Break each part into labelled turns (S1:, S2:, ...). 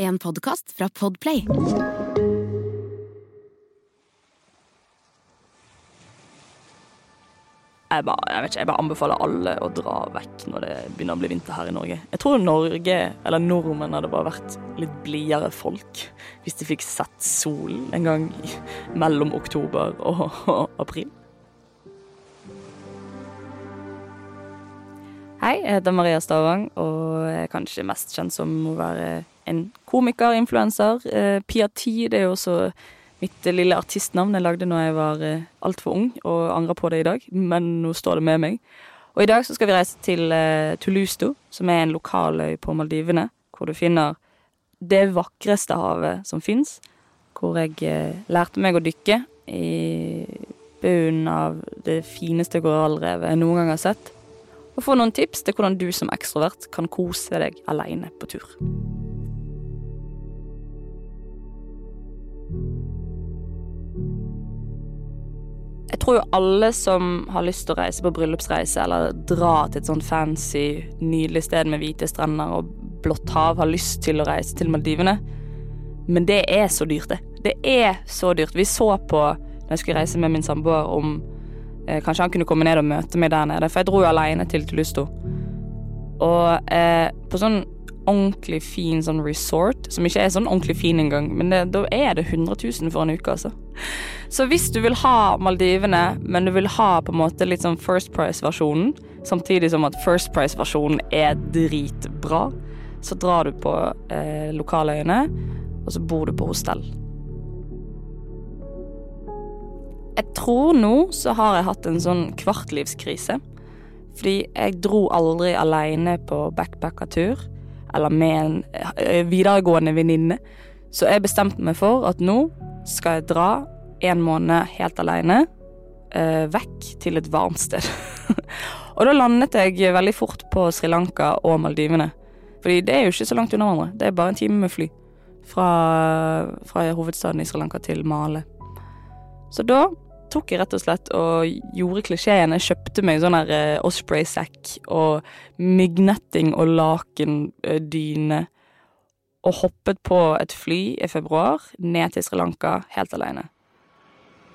S1: En podkast fra Podplay.
S2: Jeg bare, jeg, vet ikke, jeg bare anbefaler alle å dra vekk når det begynner å bli vinter her i Norge. Jeg tror Norge, eller nordmenn, hadde bare vært litt blidere folk hvis de fikk sett solen en gang mellom oktober og, og april. Hei, jeg heter Maria Stavang og er kanskje mest kjent som å være en komiker, influenser. Eh, Pia Ti det er jo også mitt lille artistnavn jeg lagde når jeg var eh, altfor ung, og angrer på det i dag, men nå står det med meg. Og i dag så skal vi reise til eh, Tulusto, som er en lokaløy på Maldivene, hvor du finner det vakreste havet som fins, hvor jeg eh, lærte meg å dykke i bunnen av det fineste korallrevet jeg noen gang har sett, og få noen tips til hvordan du som ekstrovert kan kose deg aleine på tur. Jeg tror jo alle som har lyst til å reise på bryllupsreise eller dra til et sånn fancy, nydelig sted med hvite strender og blått hav, har lyst til å reise til Maldivene. Men det er så dyrt, det. Det er så dyrt. Vi så på, når jeg skulle reise med min samboer, om eh, kanskje han kunne komme ned og møte meg der nede. For jeg dro jo aleine til Tulusto. Og eh, på sånn ordentlig fin sånn resort, som ikke er sånn ordentlig fin engang, men det, da er det 100 000 for en uke, altså. Så hvis du vil ha Maldivene, men du vil ha på en måte litt sånn First Price-versjonen, samtidig som at First Price-versjonen er dritbra, så drar du på eh, lokaløyene, og så bor du på hostell. Jeg tror nå så har jeg hatt en sånn kvartlivskrise. Fordi jeg dro aldri aleine på backpackertur eller med en eh, videregående venninne. Så jeg bestemte meg for at nå skal jeg dra en måned helt aleine eh, vekk til et varmt sted. og da landet jeg veldig fort på Sri Lanka og Maldivene. Fordi det er jo ikke så langt unna hverandre. Det er bare en time med fly fra, fra hovedstaden i Sri Lanka til Male. Så da tok jeg rett og slett og gjorde klisjeen. Jeg kjøpte meg sånn her uh, Osprey-sekk og myggnetting og lakendyne. Og hoppet på et fly i februar ned til Sri Lanka helt alene.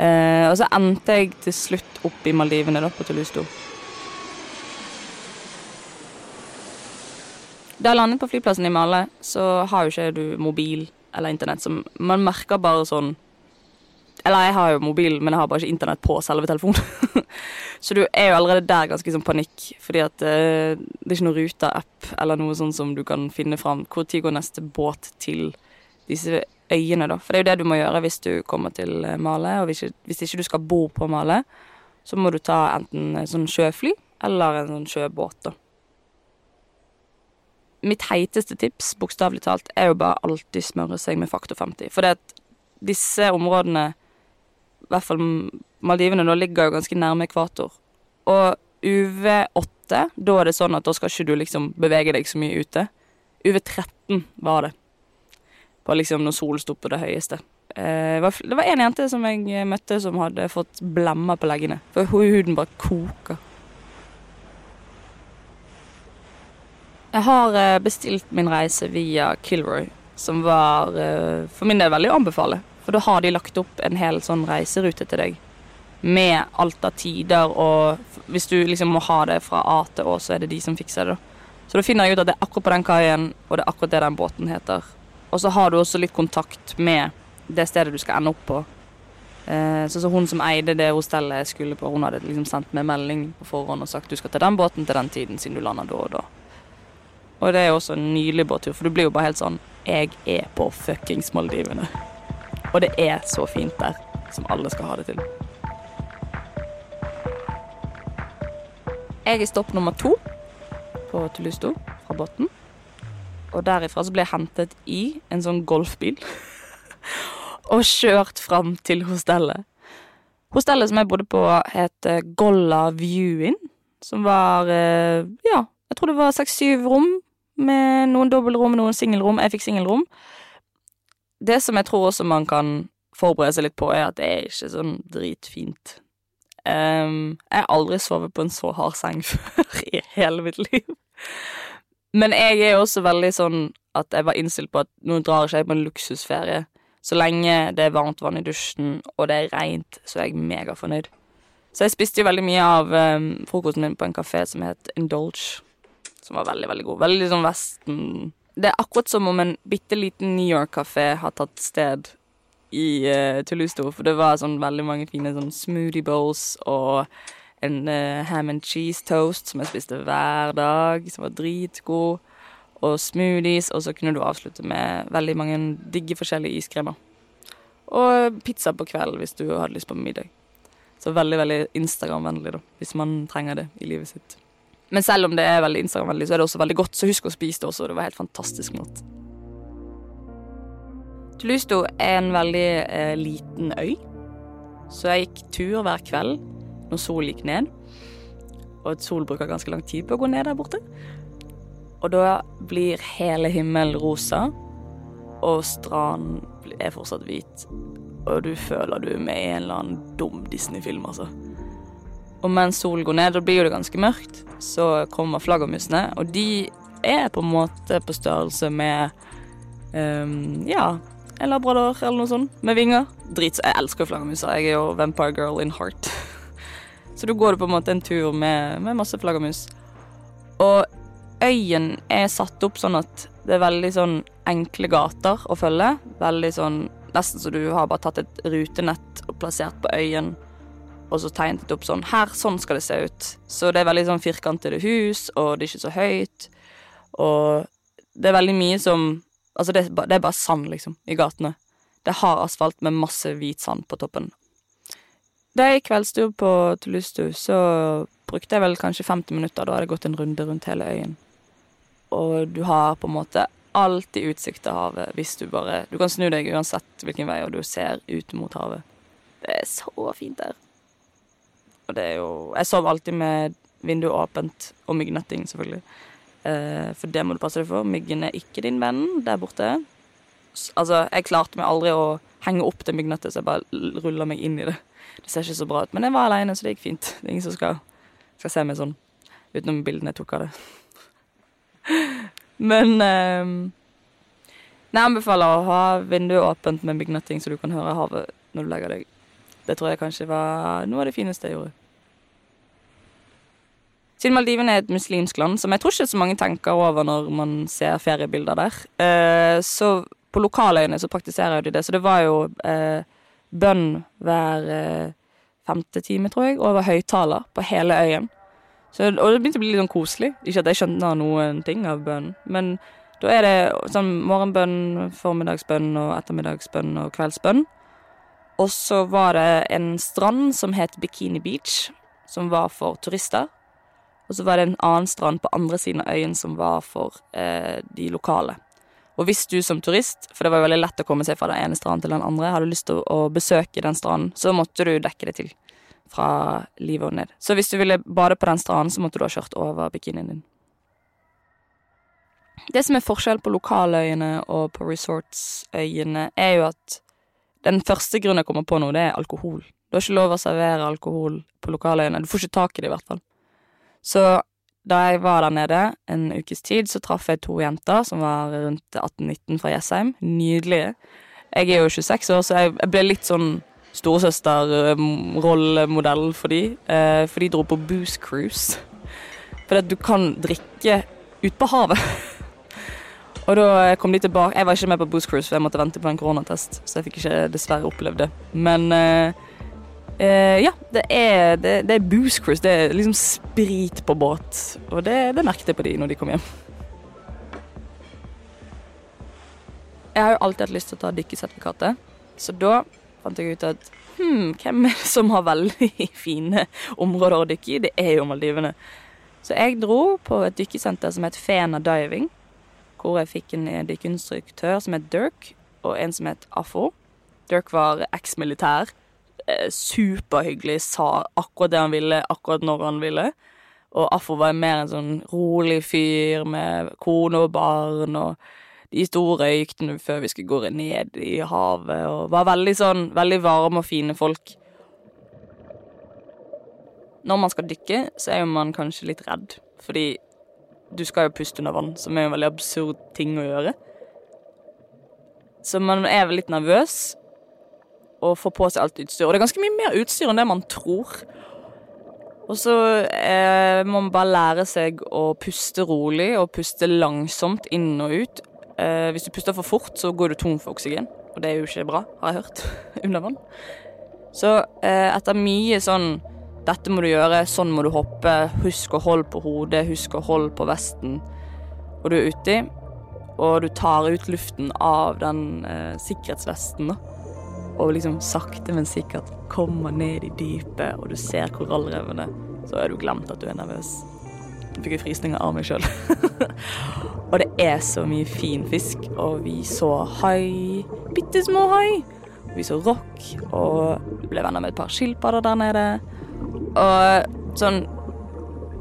S2: Eh, og så endte jeg til slutt opp i Maldivene, da, på Tulusto. Da jeg landet på flyplassen i Male, så har jo ikke du mobil eller internett. Man merker bare sånn eller jeg har jo mobil, men jeg har bare ikke internett på selve telefonen. så du er jo allerede der ganske sånn panikk, fordi at uh, det er ikke noen ruta-app eller noe sånn som du kan finne fram. Hvor tid går neste båt til disse øyene, da? For det er jo det du må gjøre hvis du kommer til eh, Male, og hvis ikke, hvis ikke du skal bo på Male, så må du ta enten sånn sjøfly eller en sånn sjøbåt, da. Mitt heiteste tips, bokstavelig talt, er jo bare alltid smøre seg med faktor 50. For det at disse områdene i hvert fall Maldivene nå ligger jo ganske nærme ekvator. Og UV8, da er det sånn at da skal ikke du liksom bevege deg så mye ute. UV13 var det. På liksom når solen sto på det høyeste. Eh, det var en jente som jeg møtte som hadde fått blemmer på leggene. For huden bare koker. Jeg har eh, bestilt min reise via Kilroy, som var eh, for min del veldig å anbefale. For da har de lagt opp en hel sånn reiserute til deg. Med alt av tider og Hvis du liksom må ha det fra A til Å, så er det de som fikser det. Så da finner jeg ut at det er akkurat på den kaien, og det er akkurat det den båten heter. Og så har du også litt kontakt med det stedet du skal ende opp på. Eh, så, hun som eide det hostellet jeg skulle på, hun hadde liksom sendt meg melding på forhånd og sagt du skal til den båten til den tiden siden du lander da og da. Og det er jo også en nylig båttur, for du blir jo bare helt sånn Jeg er på fuckings Maldivene. Og det er så fint der, som alle skal ha det til. Jeg er stopp nummer to på Tulusto fra Botn. Og derifra så ble jeg hentet i en sånn golfbil og kjørt fram til hostellet. Hostellet som jeg bodde på, het Golla Viewin, som var eh, Ja, jeg tror det var seks-syv rom, med noen dobbeltrom noen singelrom. Jeg fikk singelrom det som jeg tror også man kan forberede seg litt på, er at det er ikke sånn dritfint. Um, jeg har aldri sovet på en så hard seng før i hele mitt liv. Men jeg er jo også veldig sånn at jeg var innstilt på at nå drar ikke jeg på en luksusferie. Så lenge det er varmt vann i dusjen, og det er rent, så er jeg megafornøyd. Så jeg spiste jo veldig mye av um, frokosten min på en kafé som het Indulge. Som var veldig, veldig god. Veldig sånn Vesten Det er akkurat som om en bitte liten New York-kafé har tatt sted i uh, Toulouse, for det var sånn veldig mange fine sånn smoothie bowls og en uh, ham and cheese toast som jeg spiste hver dag, som var dritgod. Og smoothies, og så kunne du avslutte med veldig mange digge forskjellige iskremer. Og pizza på kvelden hvis du hadde lyst på middag. Så veldig veldig Instagram-vennlig, da, hvis man trenger det i livet sitt. Men selv om det er veldig Instagram-vennlig, så er det også veldig godt, så husk å spise det også. Det var helt fantastisk mat. Tulusto er en veldig eh, liten øy, så jeg gikk tur hver kveld når sol gikk ned. Og sol bruker ganske lang tid på å gå ned der borte. Og da blir hele himmelen rosa, og stranden er fortsatt hvit. Og du føler du er med i en eller annen dum Disney-film, altså. Og mens solen går ned, da blir det ganske mørkt, så kommer flaggermusene, og de er på en måte på størrelse med um, Ja, en labrador eller noe sånt, med vinger. Drit, jeg elsker flaggermuser. Jeg er jo vampire girl in heart. Så da går du på en måte en tur med, med masse flaggermus. Og øyen er satt opp sånn at det er veldig sånn enkle gater å følge. Veldig sånn Nesten så du har bare tatt et rutenett og plassert på øyen, og så tegnet det opp sånn Her, sånn skal det se ut. Så det er veldig sånn firkantede hus, og det er ikke så høyt. Og det er veldig mye som Altså, det er, bare, det er bare sand, liksom, i gatene. Det har asfalt med masse hvit sand på toppen. Da jeg kveldstur på Tulustu, så brukte jeg vel kanskje 50 minutter. Da hadde jeg gått en runde rundt hele øyen. Og du har på en måte alltid utsikt til havet hvis du bare Du kan snu deg uansett hvilken vei, og du ser ut mot havet. Det er så fint der. Og det er jo Jeg sov alltid med vinduet åpent, og myggnetting, selvfølgelig. Eh, for det må du passe deg for. Myggen er ikke din venn der borte. Altså, jeg klarte meg aldri å henge opp det myggnettet, så jeg bare ruller meg inn i det. Det ser ikke så bra ut. Men jeg var aleine, så det gikk fint. Det er ingen som skal, skal se meg sånn. Utenom bildene jeg tok av det. Men eh, jeg anbefaler å ha vinduet åpent med myggnetting, så du kan høre havet når du legger deg. Det tror jeg kanskje var noe av det fineste jeg gjorde. Siden Maldivene er et muslimsk land, som jeg tror ikke så mange tenker over når man ser feriebilder der, eh, så på lokaløyene så praktiserer de det. Så det var jo eh, bønn hver eh, femte time, tror jeg, over høyttaler på hele øyen. Så, og det begynte å bli litt sånn koselig. Ikke at jeg skjønner noen ting av bønnen, men da er det sånn morgenbønn, formiddagsbønn og ettermiddagsbønn og kveldsbønn. Og så var det en strand som het Bikini Beach, som var for turister. Og så var det en annen strand på andre siden av øyen som var for eh, de lokale. Og hvis du som turist, for det var jo veldig lett å komme seg fra den ene stranden til den andre, hadde lyst til å besøke den stranden, så måtte du dekke det til fra livet og ned. Så hvis du ville bade på den stranden, så måtte du ha kjørt over bikinien din. Det som er forskjell på lokaløyene og på resortsøyene, er jo at den første grunnen jeg kommer på nå, det er alkohol. Du har ikke lov å servere alkohol på lokaløyene. Du får ikke tak i det, i hvert fall. Så da jeg var der nede en ukes tid, så traff jeg to jenter som var rundt 18-19 fra Jessheim. Nydelige. Jeg er jo 26 år, så jeg ble litt sånn storesøster-rollemodell for de. Eh, for de dro på Booze Cruise. For du kan drikke ute på havet. Og da kom de tilbake Jeg var ikke med på Booze Cruise, for jeg måtte vente på en koronatest. Så jeg fikk ikke dessverre opplevd det. Men eh, Uh, ja, det er, det, det er booze cruise. Det er liksom sprit på båt. Og det, det merket jeg på de når de kom hjem. Jeg har jo alltid hatt lyst til å ta dykkesertifikatet, så da fant jeg ut at hm, hvem er det som har veldig fine områder å dykke i? Det er jo Maldivene. Så jeg dro på et dykkesenter som het Fena Diving, hvor jeg fikk en dykkeinstruktør som het Dirk, og en som het Afro. Dirk var eksmilitær Eh, superhyggelig, sa akkurat det han ville, akkurat når han ville. Og Affo var mer en sånn rolig fyr med kone og barn, og de sto og røykte før vi skulle gå ned i havet, og var veldig sånn veldig varme og fine folk. Når man skal dykke, så er jo man kanskje litt redd, fordi du skal jo puste under vann, som er en veldig absurd ting å gjøre. Så man er vel litt nervøs og får på seg alt utstyr. Og det er ganske mye mer utstyr enn det man tror. Og så eh, må man bare lære seg å puste rolig og puste langsomt inn og ut. Eh, hvis du puster for fort, så går du tom for oksygen, og det er jo ikke bra, har jeg hørt, under vann. Så eh, etter mye sånn dette må du gjøre, sånn må du hoppe, husk å holde på hodet, husk å holde på vesten. Og du er uti, og du tar ut luften av den eh, sikkerhetsvesten, da. Og liksom sakte, men sikkert kommer ned i dypet, og du ser korallrevene, så har du glemt at du er nervøs. Jeg fikk frysninger av meg sjøl. og det er så mye fin fisk, og vi så hai, bitte små hai. Vi så rock, og ble venner med et par skilpadder der nede. Og sånn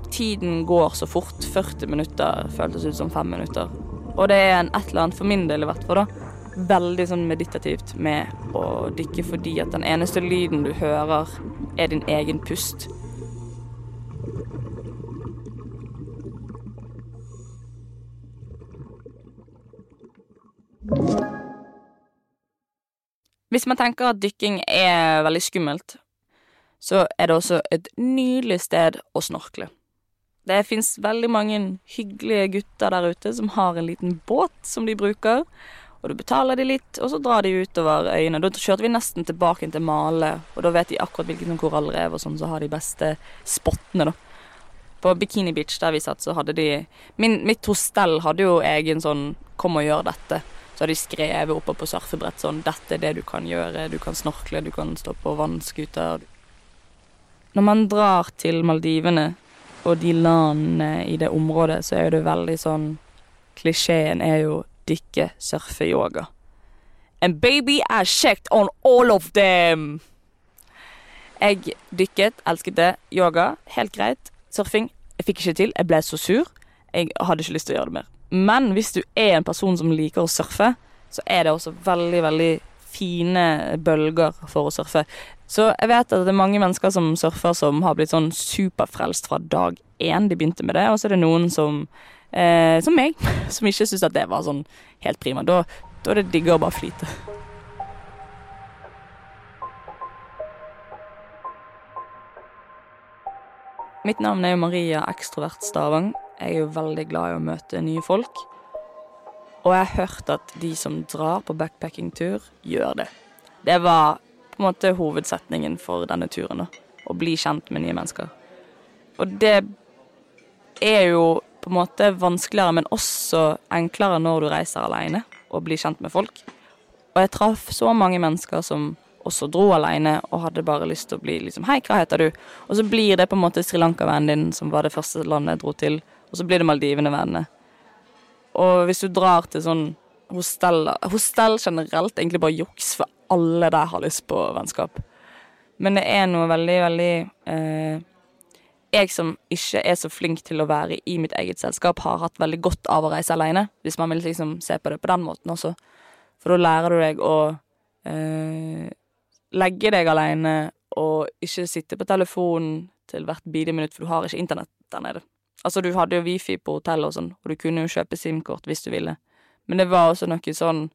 S2: Tiden går så fort. 40 minutter føltes ut som 5 minutter. Og det er en et eller annet, for min del i hvert fall, da, veldig sånn meditativt med å dykke fordi at den eneste lyden du hører, er din egen pust. Hvis man tenker at dykking er veldig skummelt, så er det også et nydelig sted å snorkle. Det fins veldig mange hyggelige gutter der ute som har en liten båt som de bruker. Og du betaler de litt, og så drar de utover øyene. Da kjørte vi nesten tilbake til Male, og da vet de akkurat hvilke sånn korallrev og sånn som har de beste spottene, da. På Bikini Beach der vi satt, så hadde de min, Mitt hostell hadde jo egen sånn 'kom og gjør dette'. Så hadde de skrevet oppe på surfebrett sånn 'dette er det du kan gjøre', du kan snorkle, du kan stå på vannskuter. Når man drar til Maldivene og de landene i det området, så er det veldig sånn Klisjeen er jo dykke, surfe, yoga. And baby, I checked on all of them! Jeg dykket, elsket det. Yoga, helt greit. Surfing, jeg fikk ikke til. Jeg ble så sur. Jeg hadde ikke lyst til å gjøre det mer. Men hvis du er en person som liker å surfe, så er det også veldig, veldig fine bølger for å surfe. Så jeg vet at det er mange mennesker som surfer som har blitt sånn superfrelst fra dag én de begynte med det, og så er det noen som eh, som meg, som ikke syntes at det var sånn helt prima. Da, da er det digg å bare flyte. Mitt navn er jo Maria Ekstrovert Stavang. Jeg er jo veldig glad i å møte nye folk. Og jeg har hørt at de som drar på backpackingtur, gjør det. Det var på en måte hovedsetningen for denne turen. Å bli kjent med nye mennesker. Og det er jo på en måte vanskeligere, men også enklere når du reiser alene og blir kjent med folk. Og jeg traff så mange mennesker som også dro alene og hadde bare lyst til å bli liksom Hei, hva heter du? Og så blir det på en måte Sri Lanka-vennen din, som var det første landet jeg dro til. Og så blir det Maldivene-vennene. Og hvis du drar til sånn hostell Hostell generelt egentlig bare juks, for alle der har lyst på vennskap. Men det er noe veldig, veldig eh, Jeg som ikke er så flink til å være i mitt eget selskap, har hatt veldig godt av å reise alene, hvis man vil liksom se på det på den måten også. For da lærer du deg å eh, legge deg alene og ikke sitte på telefonen til hvert bidige minutt, for du har ikke internett der nede. Altså, du hadde jo wifi på hotellet og sånn, og du kunne jo kjøpe SIM-kort hvis du ville. Men det var også noe sånn,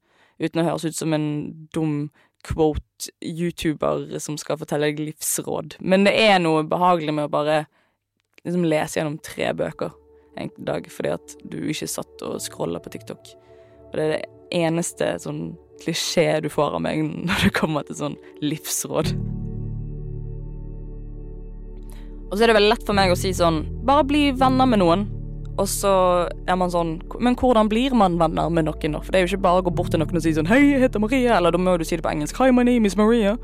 S2: uten å høres ut som en dum quote-youtuber som skal fortelle deg livsråd, men det er noe behagelig med å bare liksom lese gjennom tre bøker en dag, fordi at du ikke satt og scrolla på TikTok. Og det er det eneste sånn klisjé du får av meg når det kommer til sånn livsråd. Og så er det veldig lett for meg å si sånn Bare bli venner med noen. Og så er man sånn Men hvordan blir man venner med noen, da? For det er jo ikke bare å gå bort til noen og si sånn Hei, jeg heter Maria. Eller da må du si det på engelsk. Hi, my name is Maria.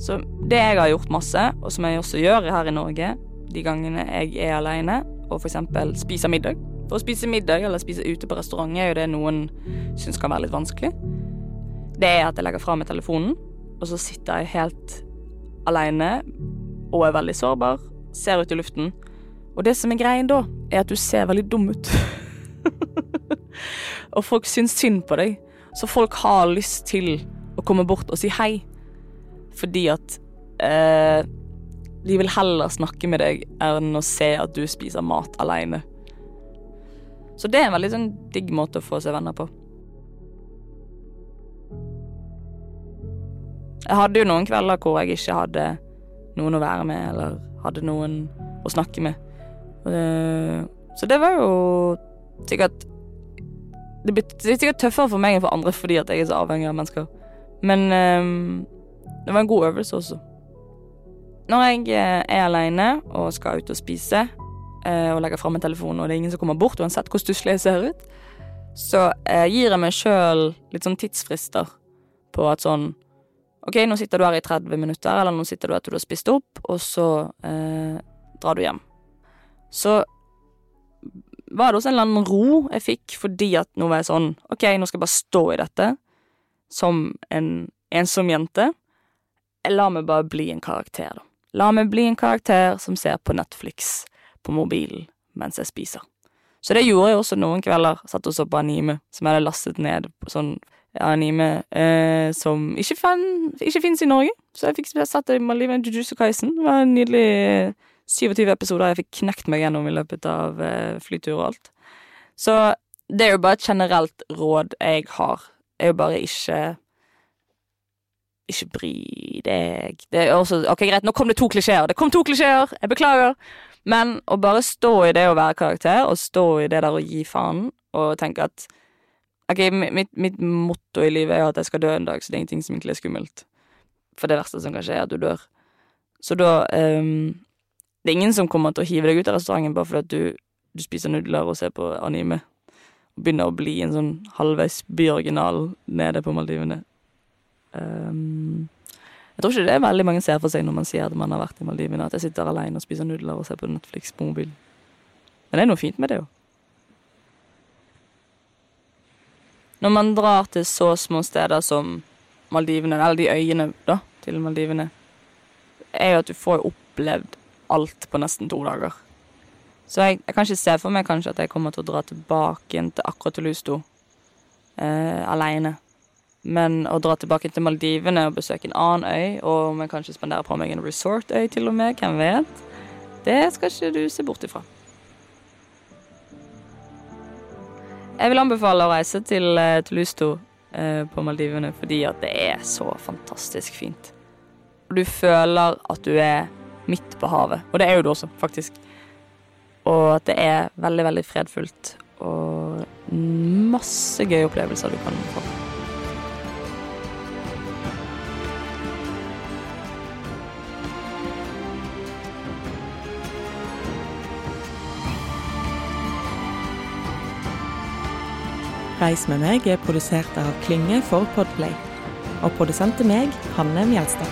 S2: Så det jeg har gjort masse, og som jeg også gjør her i Norge, de gangene jeg er aleine og f.eks. spiser middag For å spise middag eller spise ute på restaurant er jo det noen syns kan være litt vanskelig. Det er at jeg legger fra meg telefonen, og så sitter jeg helt aleine og er veldig sårbar, ser ut i luften. Og det som er greien da, er at du ser veldig dum ut. og folk syns synd på deg. Så folk har lyst til å komme bort og si hei. Fordi at eh, de vil heller snakke med deg enn å se at du spiser mat aleine. Så det er en veldig sånn digg måte å få seg venner på. Jeg hadde jo noen kvelder hvor jeg ikke hadde noen å være med, eller hadde noen å snakke med. Eh, så det var jo sikkert Det blir sikkert tøffere for meg enn for andre fordi at jeg er så avhengig av mennesker. Men um, det var en god øvelse også. Når jeg eh, er aleine og skal ut og spise, uh, og legger fram en telefon, og det er ingen som kommer bort, uansett hvor stusslig jeg ser ut, så uh, gir jeg meg sjøl litt sånn tidsfrister på at sånn OK, nå sitter du her i 30 minutter, eller nå sitter du etter du har spist opp, og så eh, drar du hjem. Så var det også en eller annen ro jeg fikk fordi at nå var jeg sånn OK, nå skal jeg bare stå i dette som en ensom jente. La meg bare bli en karakter, da. La meg bli en karakter som ser på Netflix på mobilen mens jeg spiser. Så det gjorde jeg også noen kvelder. Satt og så på anime som jeg hadde lastet ned på sånn anime eh, som ikke, fan, ikke finnes i Norge. Så jeg fikk satt det i Maldivene. Jujutsu Kaisen. Det var en nydelig 27 episoder jeg fikk knekt meg gjennom i løpet av eh, flytur og alt. Så det er jo bare et generelt råd jeg har. Er jo bare ikke Ikke bry deg. Det er også Ok, greit, nå kom det to klisjeer. Det kom to klisjeer! Jeg beklager. Men å bare stå i det å være karakter, og stå i det der å gi faen, og tenke at Ok, mitt, mitt, motto i livet er at jeg skal dø en dag, så det er ingenting som egentlig er skummelt. For det verste som kan skje, er at du dør. Så da um, Det er ingen som kommer til å hive deg ut av restauranten bare fordi at du, du spiser nudler og ser på anime. Begynner å bli en sånn halvveis byoriginal nede på Maldivene. Um, jeg tror ikke det er veldig mange ser for seg når man sier at man har vært i Maldivene, at jeg sitter alene og spiser nudler og ser på Netflix på mobilen. Men det er noe fint med det jo. Når man drar til så små steder som Maldivene, eller de øyene da, til Maldivene, er jo at du får opplevd alt på nesten to dager. Så jeg, jeg kan ikke se for meg kanskje at jeg kommer til å dra tilbake igjen til akkurat til Lusto eh, aleine. Men å dra tilbake til Maldivene og besøke en annen øy, og om jeg kanskje spanderer på meg en resortøy til og med, hvem vet, det skal ikke du se bort ifra. Jeg vil anbefale å reise til, Tulusto eh, på Maldivene fordi at det er så fantastisk fint. Du føler at du er midt på havet, og det er jo du også, faktisk. Og at det er veldig, veldig fredfullt og masse gøye opplevelser du kan få.
S3: Reis med meg er produsert av Klynge for Podplay. Og produsent er meg, Hanne Mjelstad.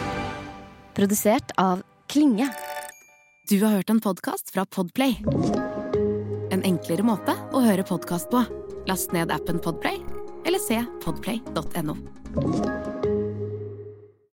S1: Produsert av Klinge. Du har hørt en podkast fra Podplay. En enklere måte å høre podkast på. Last ned appen Podplay, eller se podplay.no.